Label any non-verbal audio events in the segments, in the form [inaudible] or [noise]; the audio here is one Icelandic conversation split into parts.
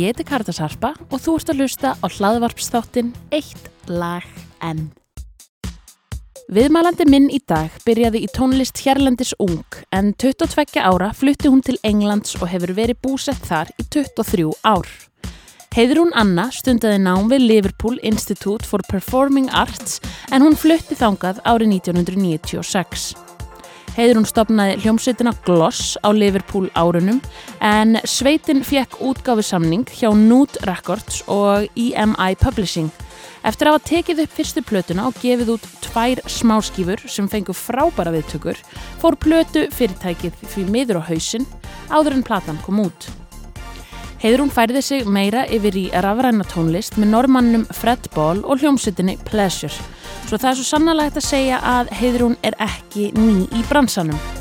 Ég heiti Karitas Harpa og þú ert að hlusta á hlaðvarpsþáttin Eitt lag enn. Viðmælandi minn í dag byrjaði í tónlist hérlendis ung en 22 ára flutti hún til Englands og hefur verið búsett þar í 23 ár. Heiðrún Anna stundaði nám við Liverpool Institute for Performing Arts en hún flutti þangað árið 1996. Heiðrún stopnaði hljómsveitina Gloss á Liverpool árunum en sveitin fekk útgáfisamning hjá Nude Records og EMI Publishing. Eftir að hafa tekið upp fyrstu plötuna og gefið út tvær smáskífur sem fengu frábæra viðtökur, fór plötu fyrirtækið því miður á hausin áður en platan kom út. Heiðrún færði sig meira yfir í rafræna tónlist með normannum Fred Ball og hljómsveitinni Pleasure. Svo það er svo sannlega hægt að segja að Heiðrún er ekki ný í bransanum.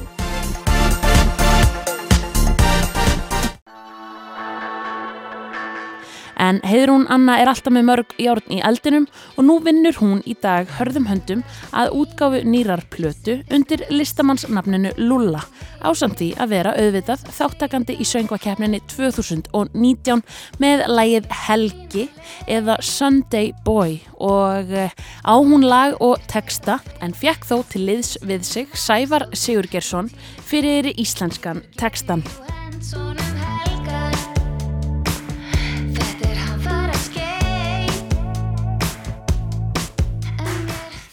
En Heiðrún Anna er alltaf með mörg járn í eldinum og nú vinnur hún í dag hörðum höndum að útgáfu nýrar plötu undir listamannsnafninu Lulla ásamt því að vera auðvitað þáttakandi í söngvakefninni 2019 með lægið Helgi eða Sunday Boy og eh, á hún lag og texta en fekk þó til liðs við sig Sævar Sigurgersson fyrir íslenskan textan.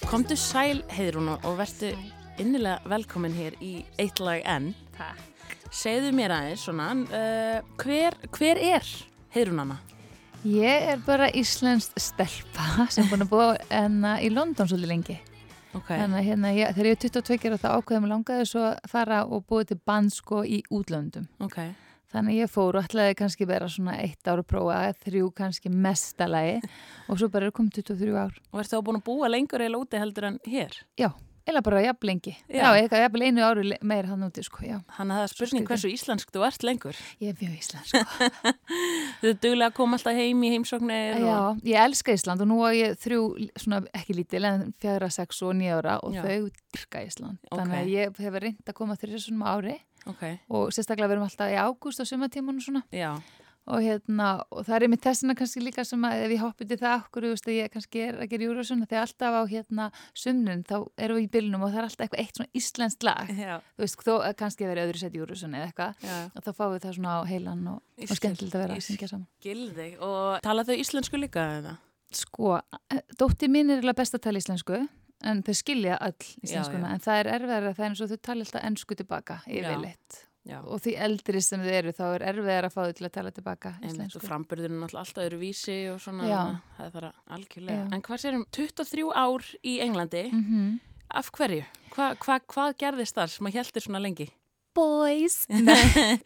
Komdu sæl heiðrún og verðu innilega velkomin hér í eitt lag enn. Takk. Segðu mér aðeins svona, uh, hver, hver er heiðrún Anna? Ég er bara íslenskt stelpa [laughs] sem búin að búa enna í London svolítið lengi. Okay. Þannig að hérna, ég, þegar ég er 22 ára þá ákveðum langaði svo að fara og búið til bandsko í útlöndum. Okay. Þannig ég fór og ætlaði kannski vera svona eitt ára að prófa, þrjú kannski mestalagi [laughs] og svo bara er komið 23 ár. Og ertu þá búin að búa lengur eða úti heldur en hér? Já, eða bara jafn lengi. Já. Já, eitthvað jafn einu ári meir hann úti, sko, já. Hann að það er spurning hversu íslensk þú ert lengur. Ég er mjög íslensk, sko. [laughs] Þú er duglega að koma alltaf heim í heimsóknir Já, og... ég elska Ísland og nú á ég þrjú, svona ekki lítil en fjara, sex og nýjára og Já. þau dyrka Ísland. Ok. Þannig að ég hef reynd að koma þrjussunum á ári Ok, og sérstaklega verum alltaf í ágúst á sumatímanum svona. Já, og hérna, og það er einmitt þessina kannski líka sem að ef ég hoppi til það okkur, veist, ég kannski er að gera júrusun þegar alltaf á hérna sumnin þá erum við í bylnum og það er alltaf eitthvað eitt svona íslenskt lag, já, þú veist, þó kannski að vera öðru sett júrusun eða eitthvað og þá fáum við það svona á heilan og, Ég og skemmtilegt að vera að syngja saman. Gildi. Og tala þau íslensku líka eða? Sko, dótti mín er best að tala íslensku en þau skilja Já, íslenskuna já. en það er erfiðar að það er eins og þau tala alltaf ennsku tilbaka yfirleitt Já. og því eldri sem þau eru þá er erfiðar að fá þau til að tala tilbaka íslensku. framburðurinn er alltaf öðru vísi og svona, Já. það er það algjörlega. Já. En hvað sérum, 23 ár í Englandi, Mm af hverju? Hva, hva, hvað gerðist þar sem að heldur svona lengi? Boys! [laughs] Nei.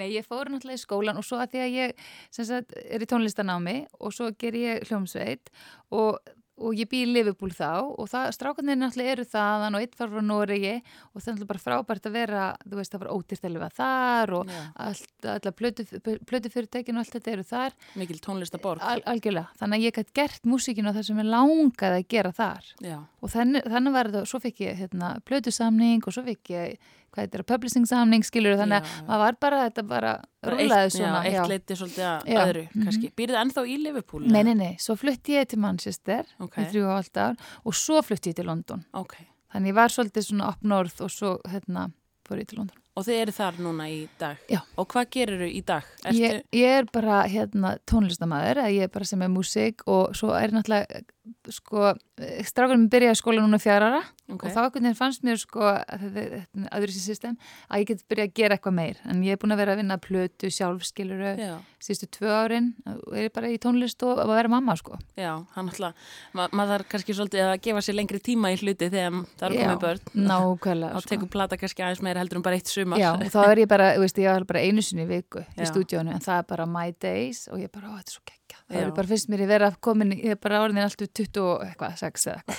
Nei, ég fór náttúrulega í skólan og svo að því að ég sagt, er í tónlistanámi og svo ger ég hljómsveit og og ég bý í Liverpool þá og strákarnir náttúrulega eru þaðan og eitt var frá Noregi og það er náttúrulega bara frábært að vera, þú veist, það var ódýrt að lifa þar og Já. allt, allar plötu, plötu fyrirtækinu og allt þetta eru þar Mikil tónlistaborg. al, algjörlega, þannig að ég gætt gert músíkinu á það sem ég langaði að gera þar Já, og þannig, þannig var þetta, svo fikk ég hérna, plötusamning og svo fikk ég hvað þetta er, publishing samning, skilur þannig að maður var bara, þetta bara rúlaði svona já, eitt leiti svolítið að Já. öðru, Mhm. kannski. Býrðu ennþá í Liverpool? Nei, nei, nei, svo flutti ég til Manchester Ok. í þrjú og halvt ár og svo flutti ég til London Ok. þannig ég var svolítið svona up north og svo hérna fór ég til London Og þið eru þar núna í dag? Já. Og hvað gerir þú í dag? Ertu... ég, ég er bara hérna tónlistamæður ég er bara sem er músík og svo er náttúrulega sko, strákunum byrjaði skóla núna fjárara Ok. og þá veginn fannst mér sko að þetta er aðri sér system að ég get byrjað að gera eitthvað meir en ég er búin að vera að vinna plötu sjálfskiluru Já, síðustu tvö árin og er bara í tónlist og að vera mamma sko já, hann alltaf, ma maður þarf kannski svolítið að gefa sér lengri tíma í hluti þegar það Já, komið börn. nákvæmlega Þá tekur plata kannski aðeins meira heldur en bara eitt sumar. Já, og þá er ég bara, veist, ég var bara einu sinni viku í stúdíónu, en það Það Já. er bara fyrst mér ég vera komin, í- ég er bara orðin alltaf 20 og eitthvað, 6 eða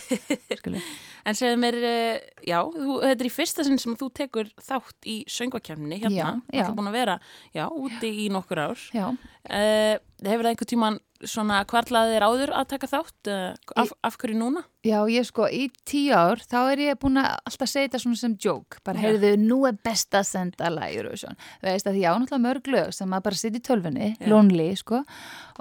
eitthvað. [laughs] En segðu mér, eh, já, þú, þetta er í fyrsta sinn sem þú tekur þátt í söngvakefni hérna. Já, já. Þú er búin að vera, já, úti í nokkur ár. Já, Uh, hefur það einhver tíman svona hvarlaði þér áður að taka þátt? Af, af hverju núna? Já, ég sko, í tíu ár, þá er ég búin að alltaf segja þetta svona sem joke. Bara, Já. heyrðu, nú er best að senda lag Eurovision. Veist að því ég á náttúrulega mörg lög sem maður bara sitt í tölfunni, Já. lonely, sko.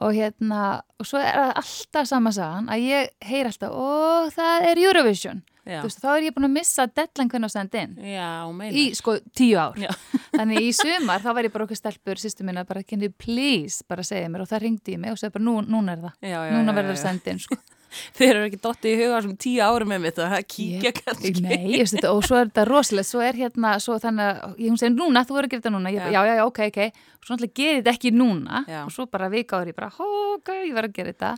Og hérna, og svo er alltaf sama sagan að ég heyr alltaf, ó, það er Eurovision. Veist, þá er ég búin að missa deadline hvernig að senda inn. Já meina. Í, sko, tíu ár. Já. [laughs] Þannig í sumar, þá var ég bara okkur stelpur, sýstu mín að bara, you please, bara segja mér og það ringdi í mig og segja bara, nú, núna er það. Já, já, Núna verður já. að senda inn, sko. [laughs] Þeir eru ekki dottið í huga sem tíu árum með mitt að kíkja Ég- kannski. Nei, ég veist þetta, og svo er þetta rosalegt, svo er hérna, svo þannig að, ég hún segir núna, þú verður að gera þetta núna, ég, Já. já. já, ok, ok, og svo náttúrulega gerir þetta ekki núna, Já. og svo bara vika áður ég bara, ok, ég verður að gera þetta,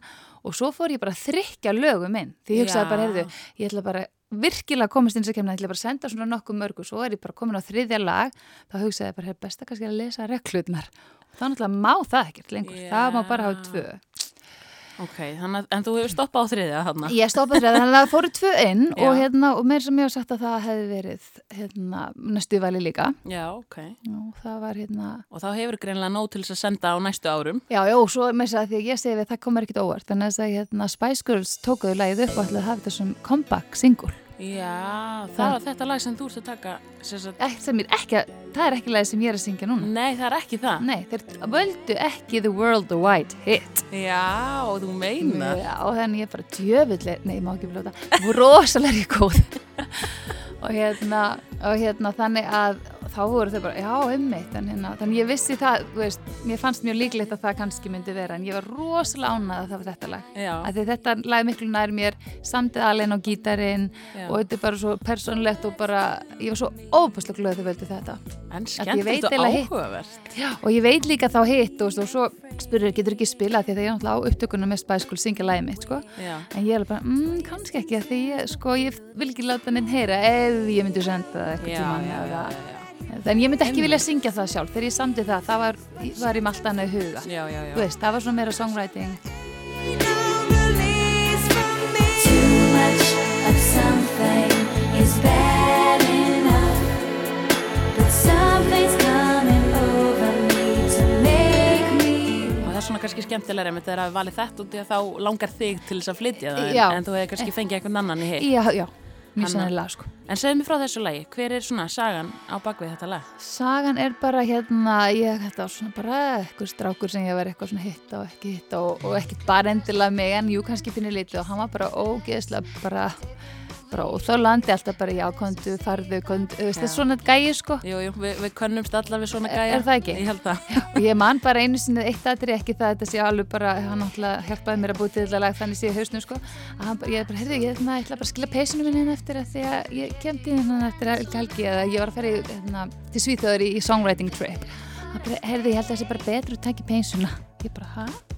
og svo fór ég bara að þrykja lögum inn, því ég hugsaði bara, heyrðu, ég ætla bara virkilega komast inn sem kemna, ég ætla bara að senda svona nokkuð mörgu, svo er ég bara komin á þriðja lag, þá hugsaði ég bara, besta kannski að lesa reglutnar, og þá náttúrulega má það ekkert lengur, Já. það má bara hafa tvö. Ok, þannig en þú hefur stoppað á þriðja þarna. Ég stoppaði það, þannig að það fóru tvö inn [laughs] og, hérna, og mér sem ég hef sagt að það hefði verið hérna, næstu vali líka Já, ok. og var hérna Og þá hefur greinlega nóg til þess að senda á næstu árum. já, já, og svo með þess að því að ég segi við það komur ekkit óvart að þess að hérna, Spice Girls tókuðu lagið upp og ætlaði að hafa þetta sem comeback single Já, það var þetta lag sem þú ert að taka. sem er ekki, að- það er ekki lagið sem ég er að syngja núna Nei, það er ekki það. Nei, þeir völdu ekki The World Wide Hit Já, þú meinar. Já, og þannig ég bara djöfullir, nei, ég má ekki blóta, rosalega ég góð [laughs] og hérna, og hérna þannig að þá voru þau bara, já, ummitt en hérna, þannig ég vissi það, þú veist, mér fannst mjög líklegt að það kannski myndi vera en ég var rosalega ánað að það var þetta lag að þetta lag miklu nær mér samtið alveg á gítarinn Já. og þetta er bara svo persónulegt og bara, ég var svo óbúslega glöð þau völdu þetta en eiginlega hitt. áhugavert. Já, og ég veit líka þá hitt og, og svo spurður, getur ekki spilað því að ég er náttúrulega á upptökunum með Girls syngja lagið mitt, sko Já, En ég er bara, mm, kannski ekki því sko, ég vil ekki láta henni heyra ef ég myndi senda eitthvað já, En ég myndi ekki vilja syngja það sjálf Þegar ég samdi það, það var, var ég með allt annað í huga já, já, já. Veist, það var svona meira songwriting Too much of something is bad enough, but something's coming over me to make me. Og það er svona kannski skemmtilega með þegar að valið þetta í að þá langar þig til þess að flytja það en, en þú hefur kannski fengið einhvern annan í heil. Já, já, mjög Hanna. sennilega, sko En segðu mér frá þessu lagi, hver er svona sagan á bakvið þetta lag? Sagan er bara hérna, ég þetta var svona bara eitthvað strákur sem ég var eitthvað svona hitta og ekki hitta og, og ekki bara endilega mig en jú kannski finnir litlu og hann var bara ógeðslega bara, bara og þá landi alltaf bara já, kontu, farðu, kontu, þú veist, þetta er Já. svona gæi sko Jú, jú, við, við könnumst allar við svona Er- gæja. er það ekki? Ég held það. og ég man bara einu sinni eitt aðri ekki það að þetta sé alveg bara, hann náttúrulega hjálpaði mér að búið til þetta lag þannig í hausnum sko að hann bara, ég er bara, heyrðu, ég ætla, ætla bara að skila peysinu minni inn eftir að því að ég kemdi hann eftir að helgi eða ég var að í, hérna, til Svíþjóður í, í songwriting trip hann bara, heyrðu, ég held að það sé bara betur að taka peysuna ég bara, hæ?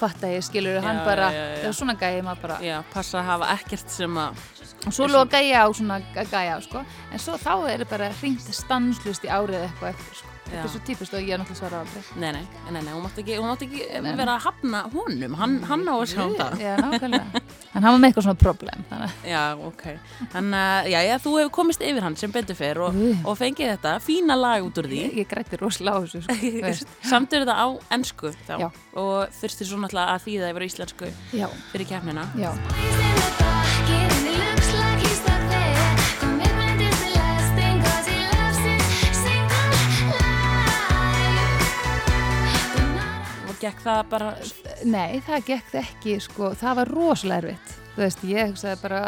Þá fatt að ég skilur hann Já, bara, já, já. það var svona gæi maður bara, Já, passa að hafa ekkert sem að, og svo loka ég á svona gæja sko, en svo þá er bara hringt stanslust í árið eitthvað eftir sko, þetta er svo típist og ég er náttúrulega svara aldrei nei, nei, nei, nei, hún mátti ekki, hún mátti ekki vera að hafna honum, hann, hann á að sjá um það. Já, nákvæmlega. En hann var með eitthvað svona problem, þannig Já, ok. Þannig að, já, já, þú hefur komist yfir hann sem betur fer og, og fengið þetta fína lag út úr því. ég, ég grætti rosalega á þessu, sko. [laughs] Samt er þetta á ennsku þá Já. og þurftir svo náttúrulega að þýða yfir íslensku Já, fyrir keppnina. já. Gekk það bara, Nei, það gekk ekki, sko, það var rosalega erfitt. Þú veist, ég hugsaði bara,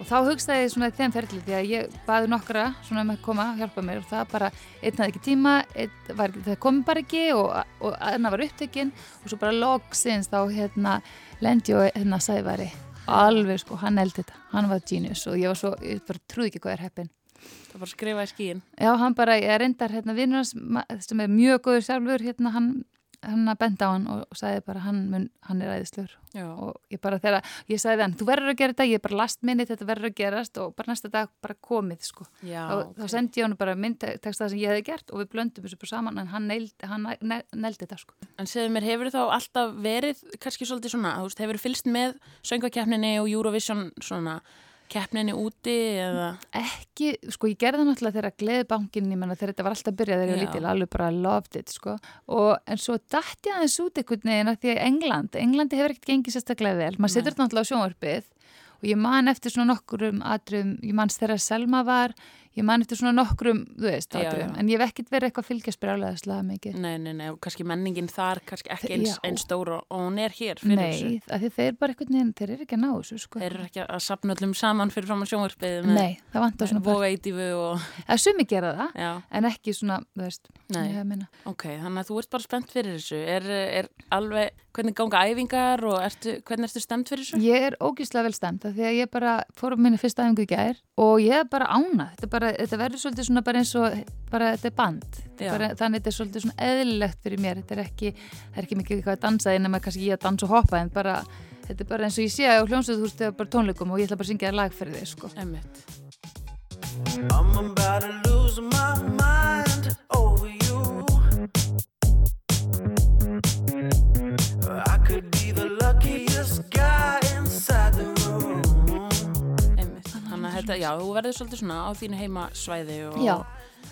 og þá hugsaði ég svona þeim ferli því að ég baði nokkra svona um að koma að hjálpa mér og það bara, einn hafði ekki tíma, einn var, það kom bara ekki og, og annar var upptekinn og svo bara loksins þá hérna lendi og hérna sævari alveg sko, hann eldi þetta, hann var genius og ég var svo, ég bara trúði ekki hvað er heppin. það bara skrifa í skíin. Já, hann bara, ég reyndar hérna ma- sem er mjög góður sjálfur, hérna hann, hann að benda á hann og, sagði bara hann, mun, hann er æðislur og ég bara þegar, ég sagði hann, þú verður að gera þetta, ég bara last minni þetta verður að gerast og bara næsta dag bara komið sko. Já, og þá sendi ég hann bara mynd tekst það sem ég hefði gert og við blöndum þessu bara saman en hann neildi, þetta sko. En segðu mér, hefur þá alltaf verið kannski svolítið svona, þú veist, hefur fylgst með söngvakeppninni og Eurovision svona keppninni úti eða ekki, sko ég gerði það náttúrulega þegar gleðibankin, ég menna þegar þetta var alltaf að byrja þegar ég var Já. lítil, alveg bara loved it sko. og, en svo dætt ég aðeins út einhvern veginn að því að England, Englandi hefur ekkert gengið sérstaklega vel, maður setur þetta náttúrulega á sjónvarpið og ég man eftir svona nokkrum atrum, ég manst þegar Selma var ég man eftir svona nokkrum, þú veist, Já, já. en ég hef ekkert verið eitthvað að fylgjast brjálega slega mikið Nei, nei, nei, og kannski menningin þar kannski ekki eins, eins stór og, hún er hér fyrir þessu. Nei, af því þeir bara einhvern veginn, þeir eru ekki að ná þessu sko. Þeir eru ekki að sapna öllum saman fyrir fram á sjónvarpið Nei, það vantar svona bara voga eitífu og, að sumi gera það, já, en ekki svona, þú veist Nei. ég meina. ok, þannig að þú ert bara spennt fyrir þessu. Er, er alveg, hvernig ganga æfingar og ertu, hvernig ertu stemt fyrir þessu? Ég er ógíslega vel stemt því að ég bara fór á minni fyrsta æfingu í gær og ég er bara ána þetta, er bara, þetta verður svolítið svona bara eins og bara þetta er band, er bara, þannig þetta er svolítið svona eðlilegt fyrir mér þetta er ekki, það er ekki mikið eitthvað að dansa inn nema kannski ég að dansa og hoppa en bara þetta er bara eins og ég sé á hljómsveit þú veist, þegar bara tónleikum og ég ætla bara að syngja þér lag fyrir þig sko. I'm about to lose my mind over you. I could þetta, já, þú verður svolítið svona á þínu heimasvæði og, Já.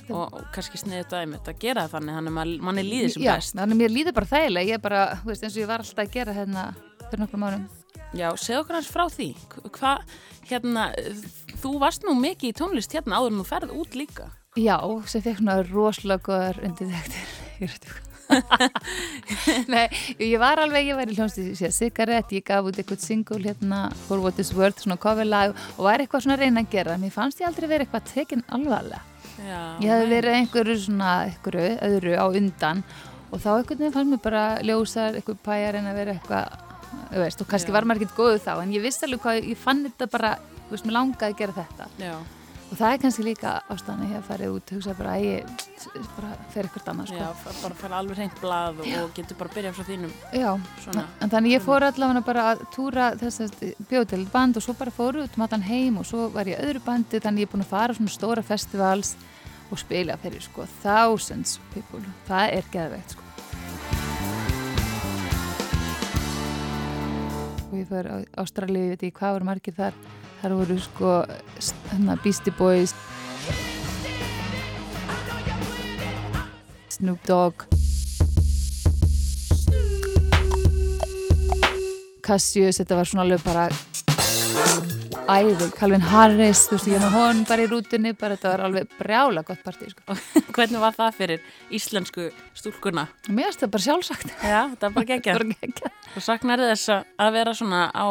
og, og kannski sniðið þetta einmitt að gera það þannig, þannig að mann- manni líður sem Já, best. þannig að mér líður bara þægilega ég er bara, þú veist, eins og ég var alltaf að gera hérna fyrir nokkrum árum Já, segð okkur hans frá því. Hvað, hérna, þú varst nú mikið í tónlist hérna áður en þú ferð út líka. Já, sem fekk svona rosalega góðar undirtektir. Ég veit ekki. [laughs] Nei, ég var alveg, ég var í hljómsið sér sigarett, ég gaf út eitthvað single hérna For What Is Worth, svona coverlag og var eitthvað svona að reyna að gera. Mér fannst ég aldrei verið eitthvað tekin alvarlega. Já, Ég hefði verið einhverju svona, einhverju öðru á undan og þá einhvern veginn fannst mér bara ljósar, eitthvað pæjar en að vera eitthvað, þú veist, og kannski Já. var maður ekkert góðu þá, en ég vissi alveg hvað, ég fann þetta bara, þú veist, mér langaði að gera þetta. Já, Og það er kannski líka ástæðan að ég hef farið út hugsa bara að ég bara fer eitthvað annað já, sko. f- bara fara alveg reynt blað og, og getur bara að byrja frá þínum Já. svona. En þannig ég fór allavega bara að túra þess að bjóða til band og svo bara fóru út um allan heim og svo var ég öðru bandi þannig ég er búin að fara á svona stóra festivals og spila fyrir sko thousands people. Það er geðveikt sko. Og ég fór á Ástralíu, ég veit ekki hvað voru margir þar. Þar voru sko hérna Beastie Boys Snoop Dogg Cassius, þetta var svona alveg bara æðug, Calvin Harris þú veist, ég með hon bara í rútunni bara þetta var alveg brjála gott partí sko. [laughs] Hvernig var það fyrir íslensku stúlkuna? mér finnst það bara sjálfsagt Já, þetta er bara geggjað. [laughs] Og saknar þess að vera svona á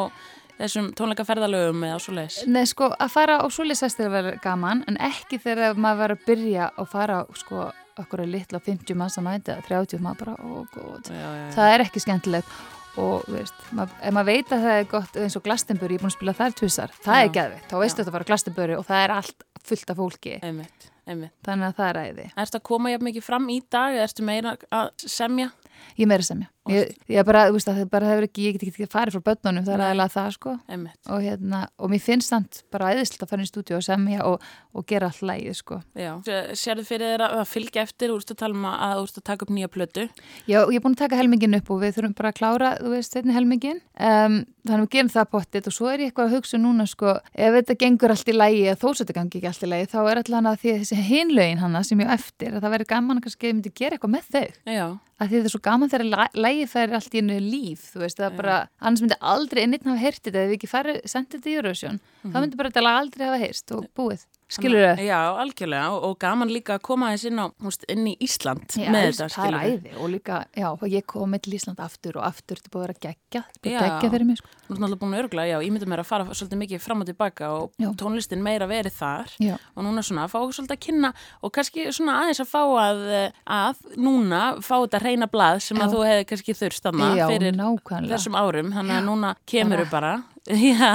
þessum tónleikaferðalögum eða leiðis? Nei, sko, að fara á svoleiðsæstir var gaman en ekki þegar maður var að byrja að fara sko, okkur að litla 50 manns að mæta, 30 maður bara, ó, góð það er ekki skemmtilegt og veist, mað, ef maður veit að það er gott eins og Glastonbury, ég er búin að spila þar tvisar það Já. er geðvitt, þá veistu Já. að var Glastonbury og það er allt fullt af fólki Einmitt, einmitt. þannig að það er æði Erstu að koma jafn mikið fram í dag eða ertu meira að semja? ég meira sem ég, ég, ég bara, þú veist að það bara hefur ekki, ég get ekki farið frá börnunum, það er aðalega það sko og hérna, og mér finnst það bara æðislega að fara í stúdíu og semja og, og gera allt lægið sko já. Sérðu fyrir þér að fylgja eftir, úrstu að tala um að úrstu að taka upp nýja plötu? Já, ég er búin að taka helmingin upp og við þurfum bara að klára, þú veist, þetta helmingin. Um, þannig að við gerum það pottit og svo er ég eitthvað að hugsa núna, sko, ef þetta gengur allt í lægi eða þó svo þetta gangi ekki allt í lægi, þá er að að þessi hinlögin hana sem ég eftir, að það verður gaman að kannski að lægi fær allt í einu líf, þú veist, það er Já. bara, annars myndi aldrei einn hafa heyrt þetta, ef við ekki farið, sendið þetta í Eurovision, þá myndi bara þetta aldrei hafa heyrst og búið. Skilur þau? Já, algjörlega og, og gaman líka að koma þess inn, á, húst, inn í Ísland Já, með þetta, það er skilur æði og líka, já, ég kom með til Ísland aftur og aftur, þetta búið að vera geggja, þetta Já. búið geggja fyrir mig, sko. Þú ert náttúrulega búin að örgla, já, ég myndi mér að fara svolítið mikið fram og tilbaka og Já. tónlistin meira verið þar Já. og núna svona að fá svolítið að kynna og kannski svona aðeins að fá að, að núna fá þetta reyna blað sem að Já. þú hefði kannski þurft þarna [laughs] Já,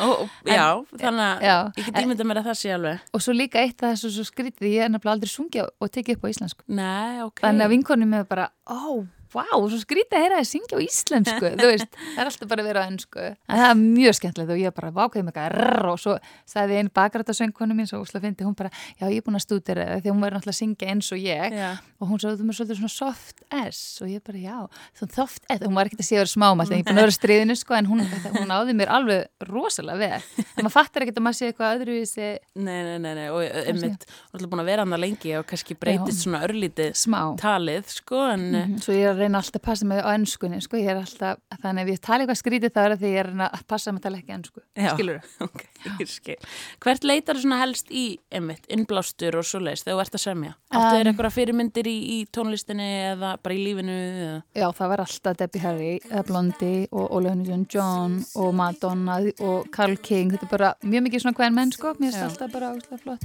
og, já, þannig að Já. ég get ímyndað mér að það sé alveg. Og svo líka eitt af þessu svo skrítið, ég er nefnilega aldrei sungja og tekið upp á íslensku. Nei, ok. Þannig að vinkonum er bara, ó, vá, svo skrítið að heyra það syngja á íslensku, [laughs] þú veist, það er alltaf bara að vera á ennsku, en það er mjög skemmtilegt og ég bara vákaði mig eitthvað rrr og svo sagði einn bakrættasöngkonu mín, svo úsla fyndi, hún bara, já, ég er búin að stúdira það því hún verður náttúrulega að syngja eins og ég. Já. og hún sagði, þú er svolítið svona soft S. Og ég bara, já, svona soft S. Hún var ekkert að sé að vera smámall, en ég er búin að vera stríðinu sko, en hún, hún áði mér alveg rosalega vel, en maður fattar ekkert að maður sé eitthvað öðruvísi. Nei, nei, nei, nei, og einmitt, hún er búin að vera hann lengi og kannski breytist svona örlítið talið, sko, en ég er að reyna alltaf að passa mig á ennskunni, sko, ég er alltaf, þannig ef ég tala eitthvað skrítið þá er það því ég er að reyna að passa mig að tala ekki ennsku, Já. skilur [laughs] ok, ég skil. Hvert leitar þú svona helst í, einmitt, innblástur og svoleiðis þegar þú ert að semja? Áttu þér Um, eitthvað fyrirmyndir í, í tónlistinni eða bara í lífinu? Eða? Já, það var alltaf Debbie Harry, eða Blondie og Ole Huntington John og Madonna og Carl King, þetta er bara mjög mikið svona hvern menn, sko, mér finnst alltaf bara óslega flott.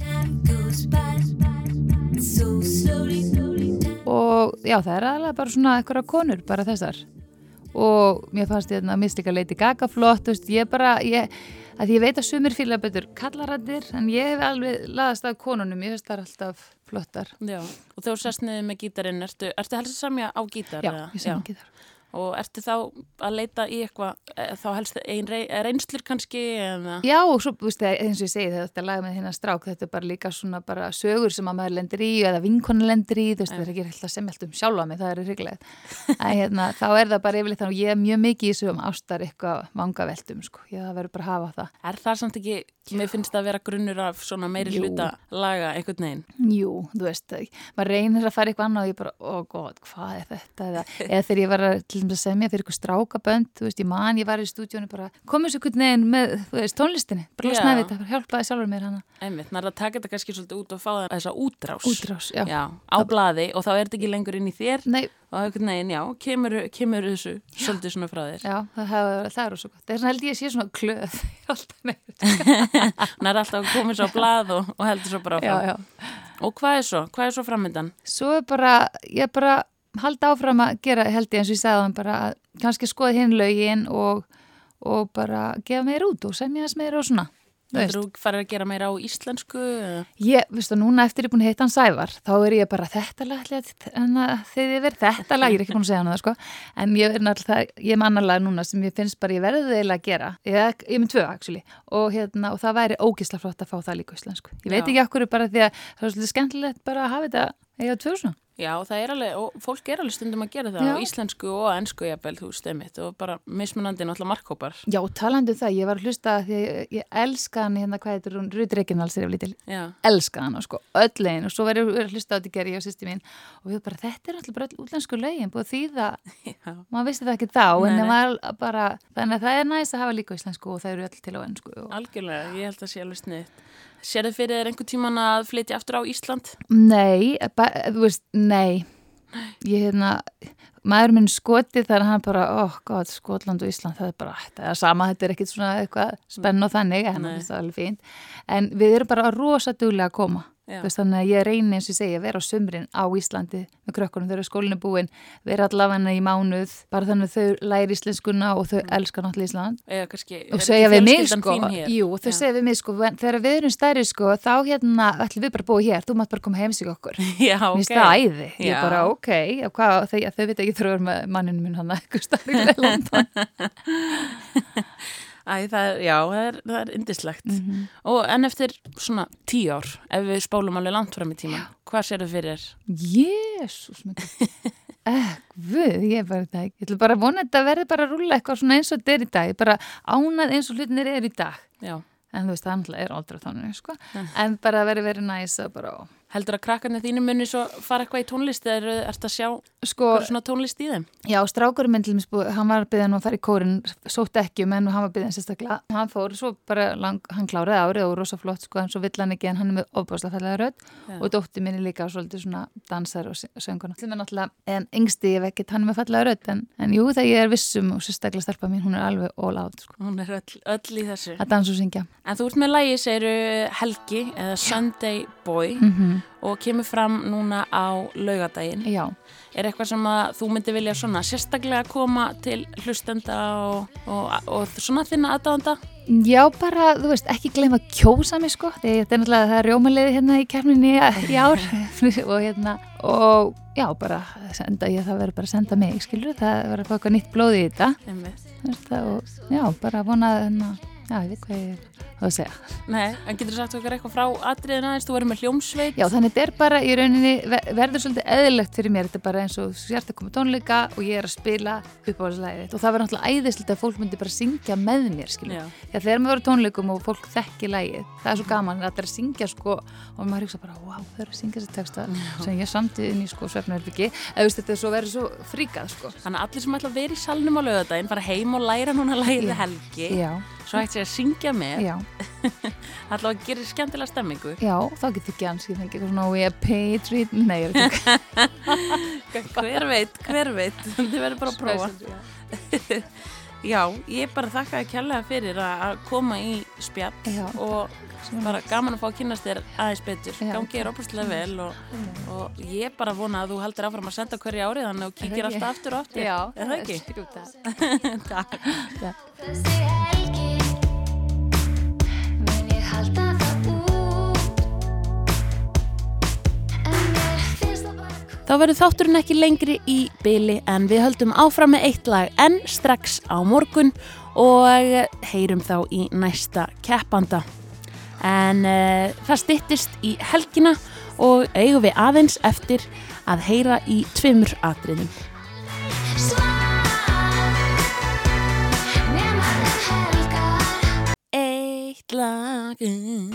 Og já, það er aðalega bara svona eitthvað konur, bara þessar. Og mér fannst ég að mista líka Lady Gaga flott, veist, ég bara, ég, að ég veit að sumir fíla betur kallarættir, en ég hef alveg laðast að konunum, ég finnst það alltaf flottar. Já, og þú sest niður með gítarinn, ertu, ertu helst að semja á gítar? Já, eða? ég sem ekki þar. Og ertu þá að leita í eitthvað, eh, þá helst ein rey, reynslur kannski? Eða? Já, og svo, þú veist, eins og ég segi þetta lag með hérna strák, þetta er bara líka svona bara sögur sem að maður lendir í eða vinkonu lendir í, þú veist, það er ekki alltaf sem allt um sjálfa mig, það er hrygglega. En hérna, þá er það bara yfirleitt þannig, og ég er mjög mikið í þessu um ástar eitthvað vangaveltum, sko, ég verður bara að hafa það. Er það samt ekki, mér finnst það að vera grunnur af svona meiri Jú. hluta laga einhvern veginn? Jú, þú veist, maður reynir að fara eitthvað annað og ég bara, ó oh god, hvað er þetta? Eða, eða þegar ég var að, til dæmis að semja fyrir eitthvað strákabönd, þú veist, ég man, ég var í stúdíónu bara, komið svo einhvern veginn með, þú veist, tónlistinni, bara Já. losnaði við þetta, hjálpaði sjálfur mér hana. Einmitt, nær að taka þetta kannski svolítið út og fá það þessa útrás. Útrás, já. Já, á blaði og þá er þetta ekki lengur inn í þér Nei, og einhvern veginn, já, kemur, kemur þessu svolítið svona frá þér. Já, það, það, það er svo gott. Það er svona held ég að [laughs] [laughs] að á er er er ég er halda áfram að gera, held ég eins og ég sagði hann bara, að kannski skoða hinn lögin og, og bara gefa meir út og semja þess meir og svona. Þú veist. Þú farir að gera meira á íslensku? eða? Ég, veistu, núna eftir ég er búin að hitta hann Sævar, þá er ég bara þetta lag, að- að þið er verið þetta lag, ég er ekki búin að segja hann það, sko, en ég er ég er annar lag núna sem ég finnst bara ég verði eiginlega að gera, ég, ég er með tvö, actually, og hérna, og það væri ógisla flott að fá það líka á íslensku. Ég veit Já. ekki okkur bara því að það er svolítið skemmtilegt bara að hafa þetta, eiga tvö svona. Já, það er alveg, og fólk er alveg stundum að gera það á íslensku og ennsku jafnvel, þú veist, einmitt, og bara mismunandi náttúrulega markhópar. Já, talandi um það, ég var að hlusta því ég, ég elska hann hérna, hvað heitir hún, Rut Reginals er ef lítil, Já, elska hann og sko, öll legin og svo verður við að hlusta á þetta gera ég og sýsti mín og við bara, þetta er alltaf bara öll útlensku lögin búið að þýða, [laughs] já, maður vissi það ekki þá Nei, en nei. það var bara, þannig að það er næst að hafa líka íslensku og það eru öll til á ennsku og... algjörlega, ég held að sé alveg sniðt. Sérðu fyrir þér einhver tíman að flytja aftur á Ísland? Nei, þú veist, nei ég hérna maður minn skoti þar hann bara oh god, Skotland og Ísland, það er bara það er sama, þetta er ekkit svona eitthvað spenn og þannig, en Nei. það er alveg fínt en við erum bara rosa duglega að koma veist, þannig að ég reyni eins og segi að vera á sumrin á Íslandi með krökkunum. Þegar skólinu búin vera allavega í mánuð bara þannig að þau læri íslenskuna og þau elska náttúrulega Ísland. Eða kannski, og er segja ekki við mig sko, jú, þau segja við mig sko þegar við erum stærri sko, þá hérna ætlum við bara að búa hér, þú mátt bara koma heim sig okkur. [laughs] Já, Mér ok. finnst það æði, ég Já. bara ok hvað, þau, þau veit ekki þrjóður með manninu minn hann eitthvað London Æ, það er, já, það er, indislegt. Mhm. Og en eftir svona tíu ár, ef við spólum alveg langt fram í tíma, hvað sérðu fyrir? Jésús [laughs] Guð, ég er bara það ég ætla bara að vona að þetta verði bara að rúlla eitthvað svona eins og þetta er í dag, Ég bara ánað eins og hlutinir er í dag Já. en þú veist, það náttúrulega er aldrei þannig sko. Nei. en bara verði verið næs að bara, Heldur að krakkarnir þínu muni svo fara eitthvað í tónlist eða er þetta að sjá sko, hvað svona tónlist í þeim? Já, strákurinn minn til spúið, hann var hann að fara í kórin, sótt ekki um en hann var hann sérstaklega. Hann fór svo bara, lang, hann kláraði árið og rosa flott sko, en svo vill hann ekki en hann er með ofbáslega fallega rödd Já. og dótti minni líka svolítið svona dansar og sönguna. Til mér náttúrulega, en yngsti ég vekkit, hann er með fallega rödd en, en jú, þegar ég er vissum og sérstaklega starpa mín, hún er alveg all out sko, Hún er öll, öll í þessu. að dansa og syngja. En þú ert með lægi, segiru Helgi eða Sunday Boy Mm og kemur fram núna á laugadaginn. Já, Er eitthvað sem að þú myndi vilja svona sérstaklega koma til hlustenda og, og, og svona þinna aðdáðanda? Já, bara, þú veist, ekki gleyma að kjósa mig sko, því þetta er náttúrulega það er rjómaliði hérna í kærminni í ár [laughs] og hérna, og já, bara senda ég, það verður bara að senda mig, skilur, það verður að fá eitthvað nýtt blóð í þetta, Einmitt. þú veist það, og já, bara vona að, hérna, já, ég veit hvað ég er að segja. Nei, en getur þú sagt okkur eitthvað frá atriðin aðeins, þú verður með hljómsveit? Já, þannig þetta er bara í rauninni, ver- verður svolítið eðlilegt fyrir mér, þetta er bara eins og þú sért að koma tónleika og ég er að spila upp á þessu lagið og það verður náttúrulega æðislegt að fólk myndi bara syngja með mér. Já. Já, þegar maður verður tónleikum og fólk þekki lagið, það er svo gaman að það er að syngja sko og maður hugsa bara, wow, þau eru að syngja þessi texta sem ég samti inn í sko svefnherbyggi eða veist, þetta er svo verður svo fríkað sko. Þannig að allir sem ætla að vera í salnum á laugadaginn fara heim og læra núna lagið Já. helgi Já, svo hægt sér að syngja með. Já, ætla að gera skemmtilega stemmingu. Já, þá getur ekki ans ég fengi eitthvað svona we are patriot, nei, ég er ekki. [laughs] Hver veit, hver veit. [laughs] Þið verður bara að prófa. [laughs] Já, ég bara þakka að kjærlega fyrir að að koma í spjall Já. og bara gaman að fá að kynast þér aðeins betur. Já. gangi er opastlega vel og, og ég bara vona að þú heldur áfram að senda hverju árið þannig og kíkir alltaf aftur og aftur. Já, er það ekki? Takk. Þá verður þátturinn ekki lengri í byli en við höldum áfram með eitt lag en strax á morgun og heyrum þá í næsta keppanda. En uh, það stittist í helgina og eigum við aðeins eftir að heyra í tvimur atriðum. Eitt lagum